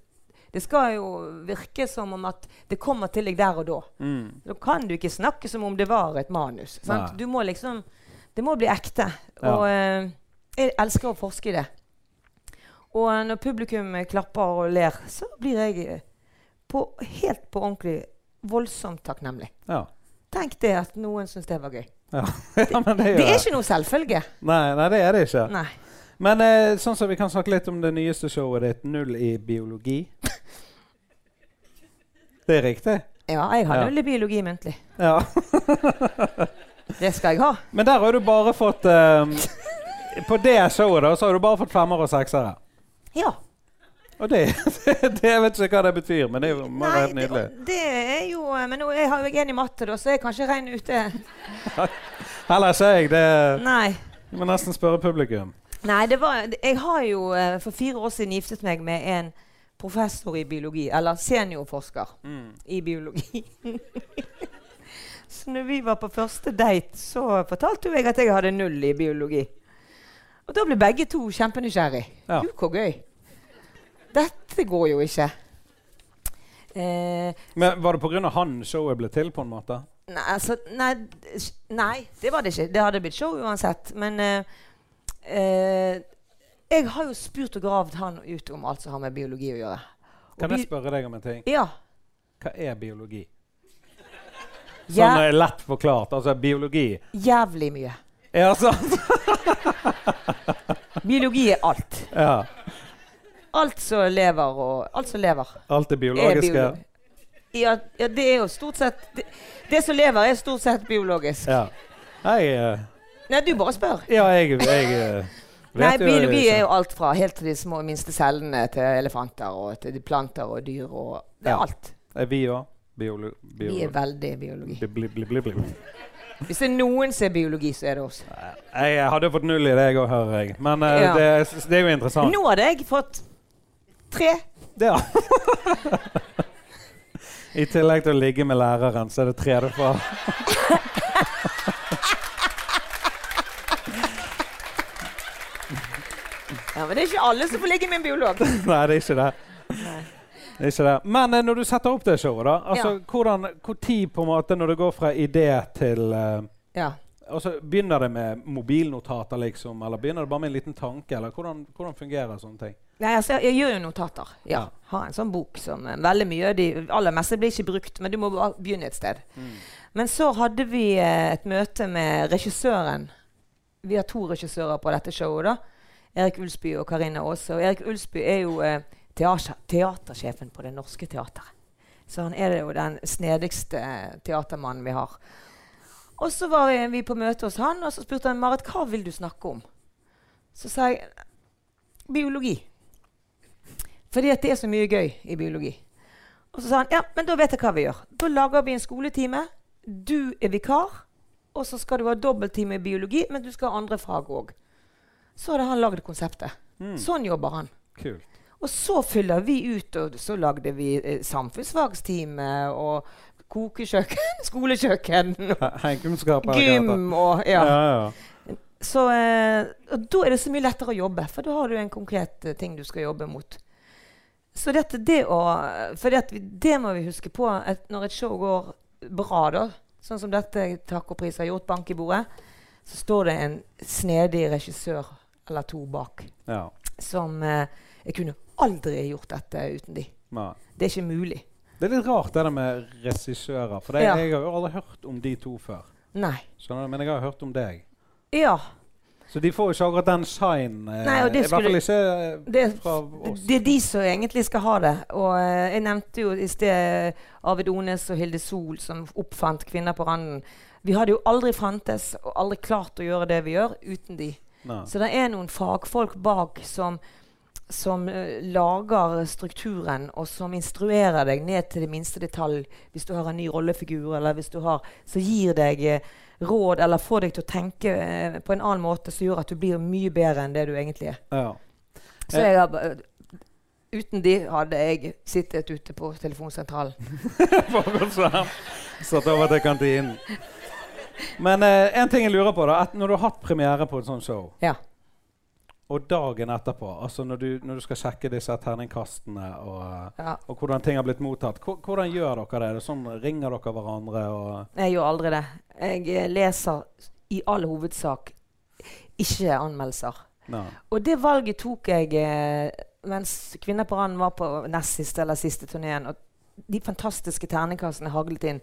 det skal jo virke som om at det kommer til deg der og da. mm. Da kan du ikke snakke som om det var et manus. Sant? Nei. Du må liksom Det må bli ekte. Ja. Og eh, jeg elsker å forske i det. Og når publikum klapper og ler, så blir jeg på, helt på ordentlig voldsomt takknemlig. Ja. Tenk det at noen syns det var gøy. ja. men det, Det er ikke noe selvfølge. Nei, nei, det er det ikke. Nei. Men eh, sånn som vi kan snakke litt om det nyeste showet ditt, 'Null i biologi'. Det er riktig? Ja, jeg har Ja. null i biologi muntlig. Ja. Det skal jeg ha. Men der har du bare fått eh, På det showet da, så har du bare fått femmer og seksere. Ja. Og det, det Jeg vet ikke hva det betyr, men det er jo være helt det, nydelig. det er jo Men nå jeg har jo jeg en i matte, da, så jeg kan ikke regne ute. Heller ikke jeg. Det Nei. Du må nesten spørre publikum. Nei, det var, jeg har jo eh, for fire år siden giftet meg med en professor i biologi. Eller seniorforsker i biologi. så når vi var på første date, så fortalte jo jeg at jeg hadde null i biologi. Og da ble begge to kjempenysgjerrig. Ja. Jo, hvor gøy. Dette går jo ikke. Eh, Men Var det pga. han showet ble til, på en måte? Nei, altså, nei, nei, det var det ikke. Det hadde blitt show uansett. Men eh, eh, jeg har jo spurt og gravd han ut om alt som har med biologi å gjøre. Og Kan jeg spørre deg om en ting? Ja. Hva er biologi? Sånn jæ- eh, lett forklart. Altså biologi. jævlig mye. Ja, sant? Biologi er alt. Ja. Alt som lever og Alt som lever, Alt det er biologiske. biologi. Ja, ja, det er jo stort sett det, det som lever, er stort sett biologisk. Ja. Jeg uh, Nei, du bare spør. Ja, jeg, jeg eh, Nei, biologi er jo alt fra helt til de små minste cellene til elefanter og til de planter og dyr og Det er Ja. alt. Er vi òg? Biolo Vi er veldig biologi. bli, bli, bli. Hvis det er noen som er biologi, så er det oss. Jeg hadde fått null i det, jeg òg, hører jeg. Men uh, Ja. det, det er jo interessant. Nå hadde jeg fått tre. Ja. I tillegg til å ligge med læreren, så er det tre du får. Ja, Men det er ikke alle som får ligge med en biolog. Nei, det er ikke det. Nei. Ikke det. Men eh, når du setter opp det showet, da altså, hvordan, Hvor tid på en måte når det går fra idé til uh, Ja. altså, Begynner det med mobilnotater, liksom? Eller begynner det bare med en liten tanke? Eller hvordan, hvordan fungerer sånne ting? Nei, altså, jeg gjør jo notater. Ja. Ja. Har en sånn bok som uh, veldig mye De aller meste blir ikke brukt, men du må bare begynne et sted. Men så hadde vi uh, et møte med regissøren. Vi har to regissører på dette showet. da. Erik Ulsby og Karina Aase. Og Erik Ulsby er jo teater, teatersjefen på Det Norske Teatret. Så han er jo den snedigste teatermannen vi har. Og så var vi, vi på møte hos han, og så spurte han Marit hva vil du snakke om. Så sa jeg biologi. Fordi at det er så mye gøy i biologi. Og så sa han ja, men da vet jeg hva vi gjør. Da lager vi en skoletime. Du er vikar. Og så skal du ha dobbelttime i biologi, men du skal ha andre fag òg. Så hadde han lagd konseptet. Mm. Sånn jobber han. Kult. Og så fyller vi ut, og så lagde vi eh, samfunnsfagstime og kokekjøkken, skolekjøkken, og gym og ja. Ja, ja. Så eh, og da er det så mye lettere å jobbe, for da har du en konkret eh, ting du skal jobbe mot. Så dette, det å For det, vi, det må vi huske på at når et show går bra, da, sånn som dette Tacopris har gjort, bank i bordet, så står det en snedig regissør eller to bak ja. som eh, Jeg kunne aldri gjort dette uten de. Nei. Det er ikke mulig. Det er litt rart det der med regissører. For det, Ja. jeg har jo aldri hørt om de to før. Nei. Skjønner du? Men jeg har hørt om deg. Ja. Så de får jo ikke akkurat den signen, eh, I hvert fall ikke eh, Det, fra oss. det er de som egentlig skal ha det. Og eh, jeg nevnte jo i sted Arvid Ones og Hilde Sol som oppfant Kvinner på randen. Vi hadde jo aldri fantes og aldri klart å gjøre det vi gjør, uten de. Nei. Så det er noen fagfolk bak som, som eh, lager strukturen, og som instruerer deg ned til det minste detalj hvis du har en ny rollefigur, eller hvis du har Så gir deg eh, råd eller får deg til å tenke eh, på en annen måte som gjør at du blir mye bedre enn det du egentlig er. Ja. Så jeg har, uten de hadde jeg sittet ute på telefonsentralen. Satt over til kantinen. Men eh, en ting jeg lurer på, da. At når du har hatt premiere på et sånt show, Ja. Og dagen etterpå, altså når du, når du skal sjekke disse terningkastene og, ja. og hvordan ting har blitt mottatt, hvordan gjør dere det? Det sånn, ringer dere hverandre? Jeg gjør aldri det. Jeg eh, leser i all hovedsak ikke anmeldelser. Ja. Og det valget tok jeg eh, mens Kvinner på randen var på nest siste eller siste turneen, og de fantastiske terningkastene haglet inn,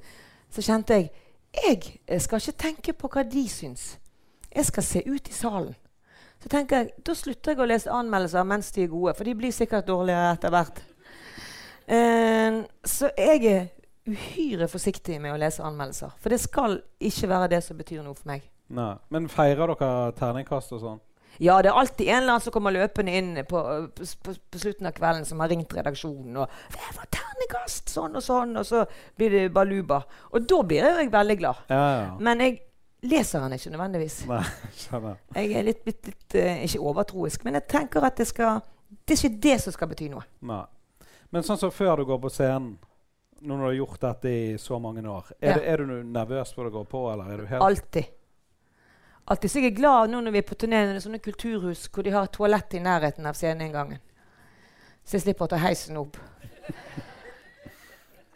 så kjente jeg jeg skal ikke tenke på hva de syns. Jeg skal se ut i salen. Så tenker jeg, Da slutter jeg å lese anmeldelser mens de er gode, for de blir sikkert dårligere etter hvert. Uh, så jeg er uhyre forsiktig med å lese anmeldelser. For det skal ikke være det som betyr noe for meg. nei. Men feirer dere terningkast og sånn? Ja, det er alltid en eller annen som kommer løpende inn på, på, på, på slutten av kvelden, som har ringt redaksjonen og 'Det var terningkast!' Sånn og sånn, og så blir det baluba. Og da blir jeg veldig glad. Ja, ja. Men jeg leser den ikke nødvendigvis. Nei, skjønner. Jeg er litt, litt, litt uh, ikke overtroisk, men jeg tenker at det skal Det er ikke det som skal bety noe. Nei. Men sånn som før du går på scenen, når du har gjort dette i så mange år, er, Ja. det, er du nervøs før du går på, eller er du helt Alltid. Alltid. Så jeg er glad nå når vi er på turné i sånne kulturhus hvor de har toalett i nærheten av sceneinngangen. Så jeg slipper å ta heisen opp.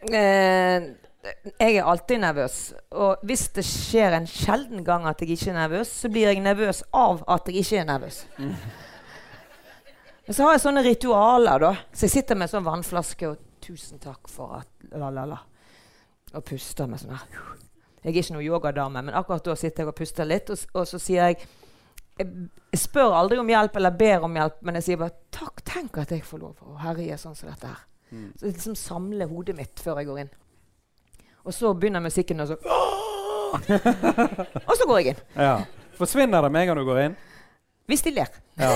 Eh, jeg er alltid nervøs. Og hvis det skjer en sjelden gang at jeg ikke er nervøs, så blir jeg nervøs av at jeg ikke er nervøs. Men så har jeg sånne ritualer, da. Så jeg sitter med sånn vannflaske og 'Tusen takk for at la, la, la.' Og puster med sånn her. Jeg er ikke noen yogadame, men akkurat da sitter jeg og puster litt, og, og så sier jeg, jeg spør aldri om hjelp eller ber om hjelp, men jeg sier bare 'takk, tenk at jeg får lov å herje sånn som dette her'. Mm. Så jeg liksom samler hodet mitt før jeg går inn. Og så begynner musikken, og så Og så går jeg inn. Ja. Forsvinner det med en gang du går inn? Hvis de ler. Ja.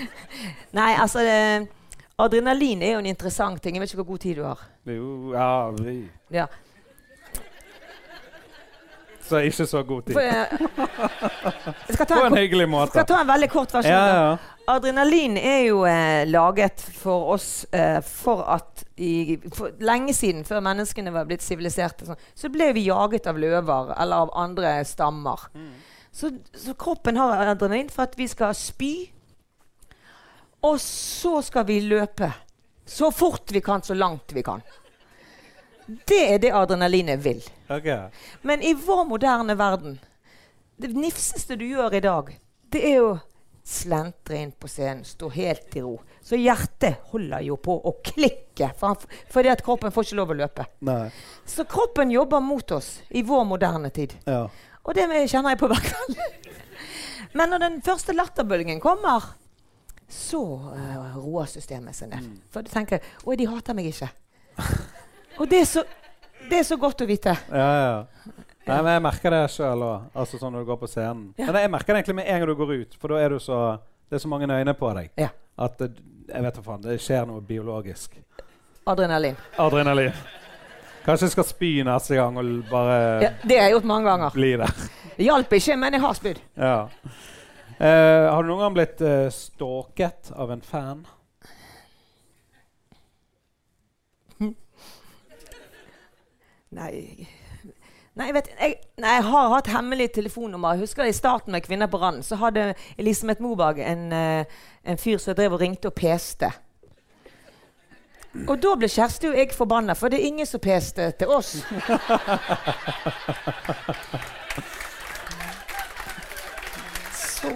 Nei, altså det, Adrenalin er jo en interessant ting. Jeg vet ikke hvor god tid du har. Jo, ja vi. Ja. Så ikke så god tid. For, uh, jeg skal ta På en, en hyggelig måte. skal ta en veldig kort versjon. Ja, ja. Adrenalin er jo eh, laget for oss eh, for at i, for lenge siden, før menneskene var blitt siviliserte, sånn, så ble vi jaget av løver eller av andre stammer. Så, så kroppen har adrenalin for at vi skal spy, og så skal vi løpe. Så fort vi kan, så langt vi kan. Det er det adrenalinet vil. Okay. Men i vår moderne verden Det nifseste du gjør i dag, det er å slentre inn på scenen, stå helt i ro. Så hjertet holder jo på å klikke, for han, fordi at kroppen får ikke lov å løpe. Nei. Så kroppen jobber mot oss i vår moderne tid. Ja. Og det kjenner jeg på hver kveld. Men når den første latterbølgen kommer, så uh, roer systemet seg ned. For du tenker å, Oi, de hater meg ikke. Og det er så, det er så godt å vite. Ja, ja. Nei, men Jeg merker det sjøl òg, altså sånn når du går på scenen. Ja. Men jeg merker det egentlig med en gang du går ut, for da er du så, det er så mange øyne på deg. Ja. At det, jeg vet hva faen, det skjer noe biologisk. Adrenalin. Adrenalin. Kanskje jeg skal spy neste gang og bare Ja, det har jeg gjort mange ganger. bli der. Det hjalp ikke, men jeg har spydd. Ja. Eh, har du noen gang blitt eh, stalket av en fan? Nei Nei vet, jeg, nei, jeg har hatt hemmelig telefonnummer. Jeg husker I starten med Kvinner på randen så hadde Elisabeth Moberg en, eh, en fyr som drev og ringte og peste. Og da ble Kjersti og jeg forbanna, for det er ingen som peste til oss. Så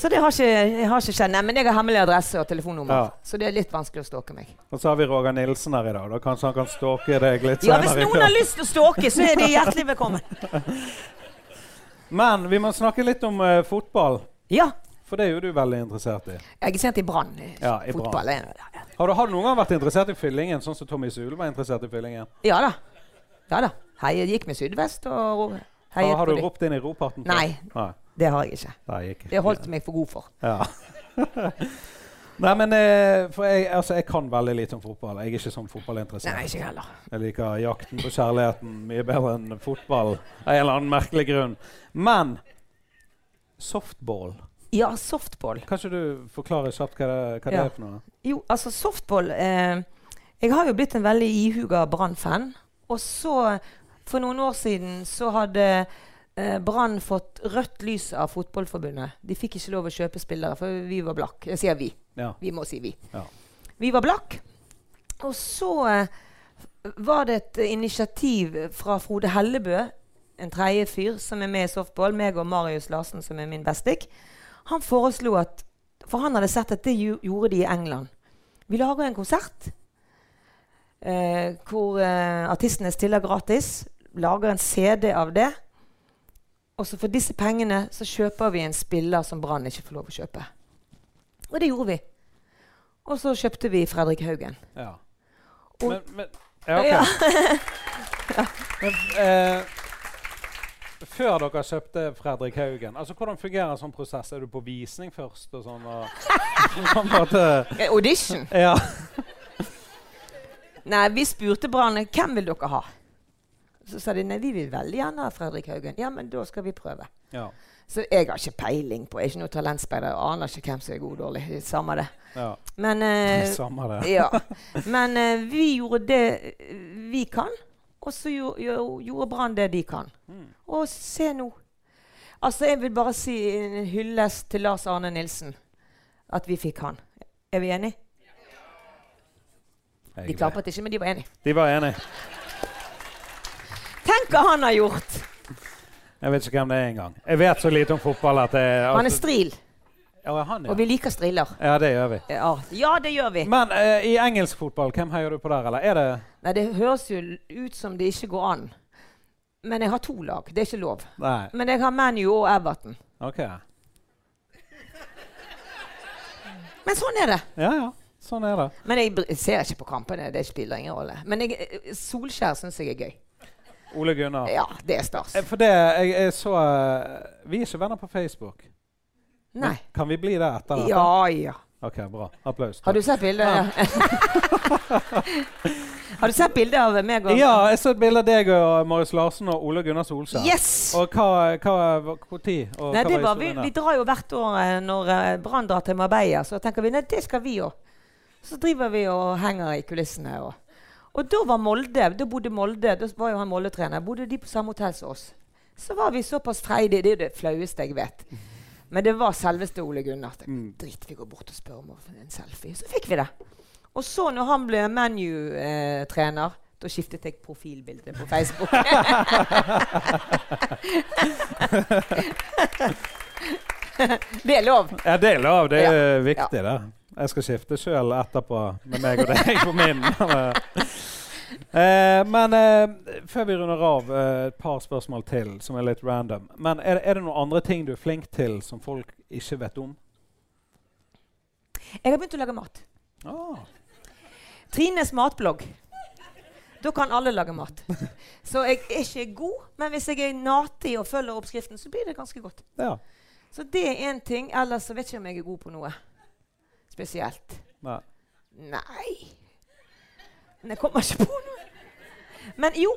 Så det har ikke, jeg har ikke skjedd. Nei, men jeg har hemmelig adresse og telefonnummer. Ja. Så det er litt vanskelig å stalke meg. Og så har vi Roger Nilsen her i dag. Da kanskje han kan stalke deg litt senere? Ja, Hvis noen har lyst til å stalke, så er de hjertelig velkommen. Men vi må snakke litt om uh, fotball. Ja. For det er jo du veldig interessert i. Jeg er sent i Brann. Ja, i Fotball er Har du, har du noen gang vært interessert i fyllingen, sånn som Tommy Sule var interessert i fyllingen? Ja da. Ja da. Hei, jeg gikk med Sydvest og heiet Har, har du ropt inn i roparten? Nei. Nei. Det har jeg ikke. Det gikk ikke. Det holdt meg for god for. Ja. Nei, men eh, for jeg, altså, jeg kan veldig lite om fotball. Jeg er ikke sånn fotballinteressert. Nei, ikke heller. Jeg liker jakten på kjærligheten mye bedre enn fotball. Av en eller annen merkelig grunn. Men softball Ja, softball. Kan ikke du forklare kjapt hva, det, hva det er for noe? Jo, altså softball eh, Jeg har jo blitt en veldig ihuga Brann-fan. Og så, for noen år siden, så hadde eh, Brann fått rødt lys av Fotballforbundet. De fikk ikke lov å kjøpe spillere, for vi var blakk. Jeg sier vi. Ja. Vi må si vi. Ja. Vi var blakk. Og så eh, var det et initiativ fra Frode Hellebø, en tredje fyr som er med i softball, meg og Marius Larsen, som er min bestik. Han foreslo at For han hadde sett at det gjorde de i England. Vi lager en konsert eh, hvor eh, artistene stiller gratis. Lager en CD av det. Og så for disse pengene så kjøper vi en spiller som Brann ikke får lov å kjøpe. Og det gjorde vi. Og så kjøpte vi Fredrik Haugen. ja. Og- Men, men Ja, OK. Ja. Men, eh, før dere kjøpte Fredrik Haugen, altså hvordan fungerer en sånn prosess? Er du på visning først? og sånn? Og, Eh, Audition? ja. Nei, vi spurte Brann hvem vil dere ha. Så sa de nei, vi vil veldig gjerne ha Fredrik Haugen. Ja, men da skal vi prøve. ja. Så jeg har ikke peiling på, jeg er ikke noe talentspeider. Jeg aner ikke hvem som er god og dårlig. Samme det. ja. Men, uh, Samme det. ja. Men uh, vi gjorde det eh, vi kan, og så gjorde, Brann det de kan. Mm. Og se nå. Altså, jeg vil bare si en hyllest til Lars Arne Nilsen. At vi fikk han. Er vi enige? De klappet ikke, men de var enige. De var enige. Tenk hva han har gjort! Jeg vet ikke hvem det er engang. Jeg vet så lite om fotball at jeg, Han er stril, ja, han, ja. og vi liker striler. ja, det gjør vi. Ja, ja det gjør vi. Men eh, i engelsk fotball, hvem heier du på der, eller er det Nei, Det høres jo ut som det ikke går an. Men jeg har to lag. Det er ikke lov. Nei. Men jeg har ManU og Everton. OK. Men sånn er det. Ja, ja. Sånn er det. Men jeg br- ser ikke på kampene. Det spiller ingen rolle. Men jeg, eh, Solskjær syns jeg er gøy. Ole Gunnar. Ja, det er stas. Eh, For det, jeg, jeg så eh, Vi er ikke venner på Facebook. Nei. Kan vi bli det etter dette? Ja, ja. OK, bra. Applaus. Har du sett bildet? har du sett bilde av meg og Ja, jeg så et bilde av deg og Marius Larsen og Ole Gunnar Solskjær. Yes! Og hva, hva, hva tid? Og Nei, hva det var, vi, vi drar jo hvert år eh, når Brann drar til Marbella. Så tenker vi nei, det skal vi òg. Så driver vi og henger i kulissene. Og, og da var Molde, da bodde Molde, da var jo han Molde-trener, bodde de på samme hotell som oss. Så var vi såpass freidige. Det er jo det flaueste jeg vet. Men det var selveste Ole Gunnar. Mm. Drit, vi går bort og spør om en selfie. Så fikk vi det. Og så, når han ble ManU-trener, da skiftet jeg profilbilde på Facebook. det er lov. Ja, det er lov. Det er Ja. viktig, det. Jeg skal skifte sjøl etterpå med meg og deg på min. Eh, men eh, før vi runder av, eh, et par spørsmål til som er litt random. Men er, er det noen andre ting du er flink til som folk ikke vet om? Jeg har begynt å lage mat. Ah, Trines matblogg. Da kan alle lage mat. Så jeg er ikke god, men hvis jeg er natig og følger oppskriften, så blir det ganske godt. Ja. Så det er én ting. Ellers så vet jeg ikke om jeg er god på noe spesielt. Nei. Nei. Men jeg kommer ikke på noe. Men jo,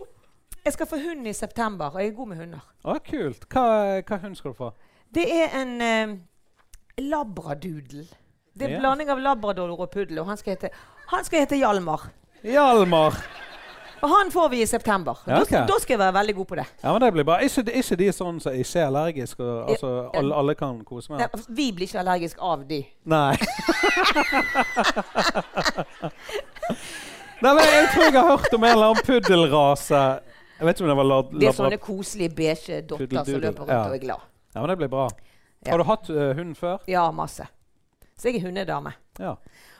jeg skal få hund i september, og jeg er god med hunder. Å, kult. Hva, hva hund skal du få? Det er en eh, labradoodle. Det er en Ja. blanding av labrador og puddel, og han skal hete, han skal hete Hjalmar. Hjalmar. Og han får vi i september. Ja, okay. da, da skal jeg være veldig god på det. Ja, men det blir bra. Ikke, ikke de sånn som ikke er allergiske? Og, altså, alle, alle kan kose med Nei, vi blir ikke allergiske av de. Nei. Nei, men jeg tror jeg har hørt om en eller annen puddelrase. Jeg vet ikke om det var la, Det er sånne koselige beige dotter som løper rundt ja. og er glad. Ja, men det blir bra. Har du hatt uh, hund før? Ja, masse. Så jeg er hundedame. Ja.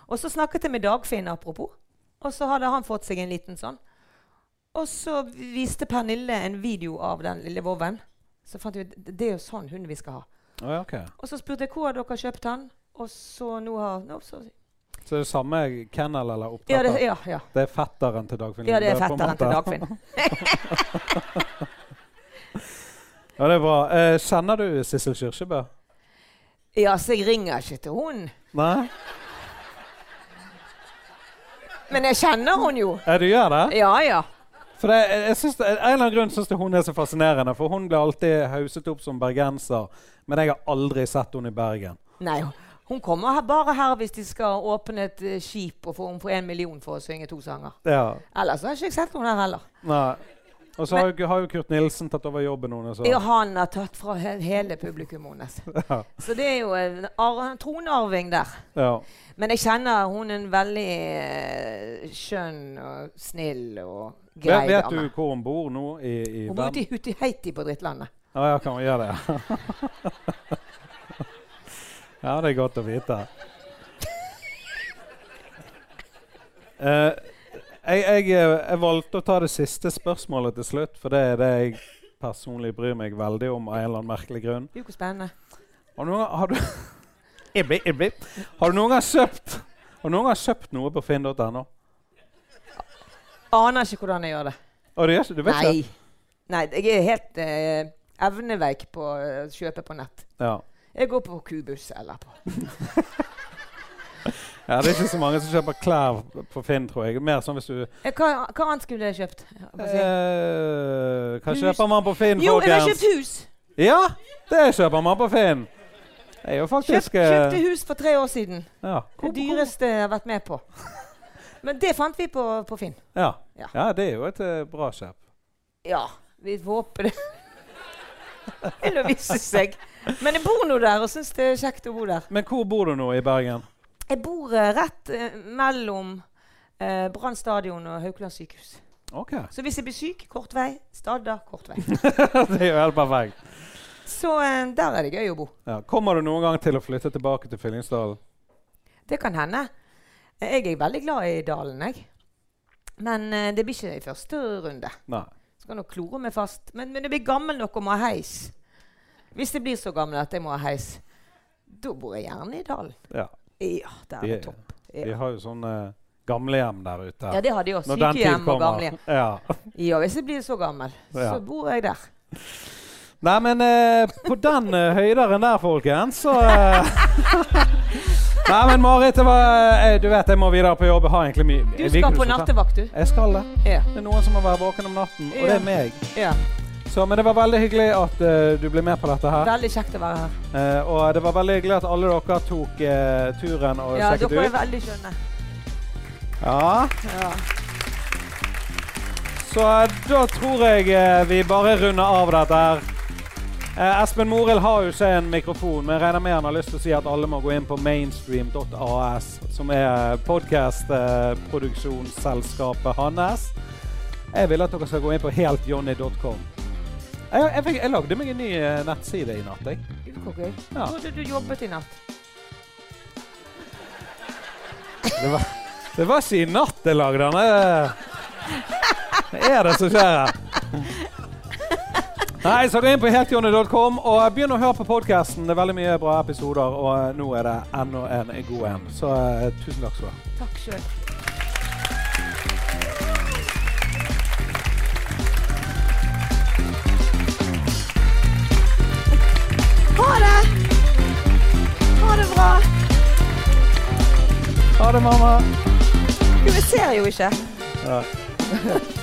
Og så snakket jeg med Dagfinn apropos. Og så hadde han fått seg en liten sånn. Og så viste Pernille en video av den lille voven. Så fant vi ut det er jo sånn hund vi skal ha. Oh, okay. Og så spurte jeg hvor dere kjøpt den. Og så nå har nå, så, Så det er samme kennel eller ja, det, ja, ja. Det er fetteren til Dagfinn? ja, det er fetteren til. Dagfinn. Ja, det er bra. Eh, kjenner du Sissel Kyrkjebø? Ja, så jeg ringer ikke til hun. Nei? Men jeg kjenner hun jo. Ja, du gjør det? Ja, ja. For det, jeg synes En eller annen grunn syns hun er så fascinerende. For hun blir alltid hauset opp som bergenser. Men jeg har aldri sett henne i Bergen. Nei, hun kommer bare her hvis de skal åpne et eh, skip og få hun får en million for å synge to sanger. Ja, Ellers har jeg ikke sett henne her heller. nei. Og så har, har jo Kurt Nilsen tatt over jobben hennes. Ja, han har tatt fra he hele publikum hennes. Ja. Så det er jo en, en tronarving der. Ja. Men jeg kjenner hun er en veldig eh, skjønn og snill og grei Vet, vet du hvor hun bor nå? I, i Hun bor ute i Hutiheiti på drittlandet. Ja, ja, kan hun gjøre det? ja, det er godt å vite. Uh, jeg, jeg, eh, jeg valgte å ta det siste spørsmålet til slutt, for det er det jeg personlig bryr meg veldig om av en eller annen merkelig grunn. Jo, hvor spennende. Har du har du, Ibbi, ibbi. Har du noen gang kjøpt Har du noen gang kjøpt noe på finn.no? Aner ikke hvordan jeg gjør det. Å, du gjør ikke? Du vet Nei. Nei, jeg er helt uh, evneveik på å kjøpe på nett. Ja. Jeg går på Kubus eller på ja. Det er ikke så mange som kjøper klær på Finn, tror jeg. Mer sånn hvis du Eh, Hva, hva annet skulle jeg kjøpt? Jeg si. eh, Hva Hus. kjøper man på Finn, Jo, jeg har kjøpt hus! Ja, det kjøper man på Finn. Det er jo Kjøpt, faktisk eh, kjøpte hus for tre år siden. ja. Det dyreste jeg har vært med på. Men det fant vi på, på Finn. Ja. Ja. ja, det er jo et eh, bra kjøp. Ja, vi håper det. Eller vise seg. Men jeg bor nå der og syns det er kjekt å bo der. Men hvor bor du nå i Bergen? Jeg bor eh, rett eh, mellom eh, Brann stadion og Haukeland sykehus. Okay. Så hvis jeg blir syk, kort vei. Stadda, kort vei. det er jo helt perfekt. Så eh, der er det gøy å bo. Ja. Kommer du noen gang til å flytte tilbake til Fyllingsdalen? Det kan hende. Jeg er veldig glad i dalen, jeg. Men det blir ikke i første runde. Nei. Skal nok klore meg fast. Men, men jeg blir gammel nok og må ha heis. Hvis jeg blir så gammel at jeg må ha heis, da bor jeg gjerne i dalen. Ja. Ja, det er De, topp. topp. de har jo sånne gamlehjem der ute. ja, det har de tid Sykehjem og gamlehjem. Ja. Ja, hvis jeg blir så gammel, Ja. så bor jeg der. Nei, men eh, på den eh, høyderen der, folkens, så eh, Nei, men Marit, var, eh, du vet jeg må videre på jobb. Jeg har egentlig mye Du skal på nattevakt, du. Jeg skal det. Ja. Det er noen som må være våken om natten, og det er meg. ja. Så, men det var veldig hyggelig at uh, du ble med på dette her. Veldig kjekt å være her. Uh, og det var veldig hyggelig at alle dere tok uh, turen og Ja, sjekket dere er veldig skjønne. Ja, Ja. så da tror jeg vi bare runder av dette her. Eh, Espen Morild har jo ikke en mikrofon, men jeg regner med han har lyst til å si at alle må gå inn på mainstream.as, som er podkastproduksjonsselskapet hans. Jeg vil at dere skal gå inn på heltjohnny.com. Jeg, jeg, jeg lagde meg en ny eh, nettside i natt. Jeg. Gud. Ja. Trodde du jobbet i natt. Det var, det var ikke i natt jeg lagde den. Det- Det er det som skjer her. Nei, så gå inn på heltjonny.com og begynn å høre på podkasten. Det er veldig mye bra episoder, og eh, nå er det enda en god en. Så eh, tusen takk skal du ha. Takk sjøl. Ha det! Ha det bra. Ha det, mamma. Du, ser jo ikke. Ja.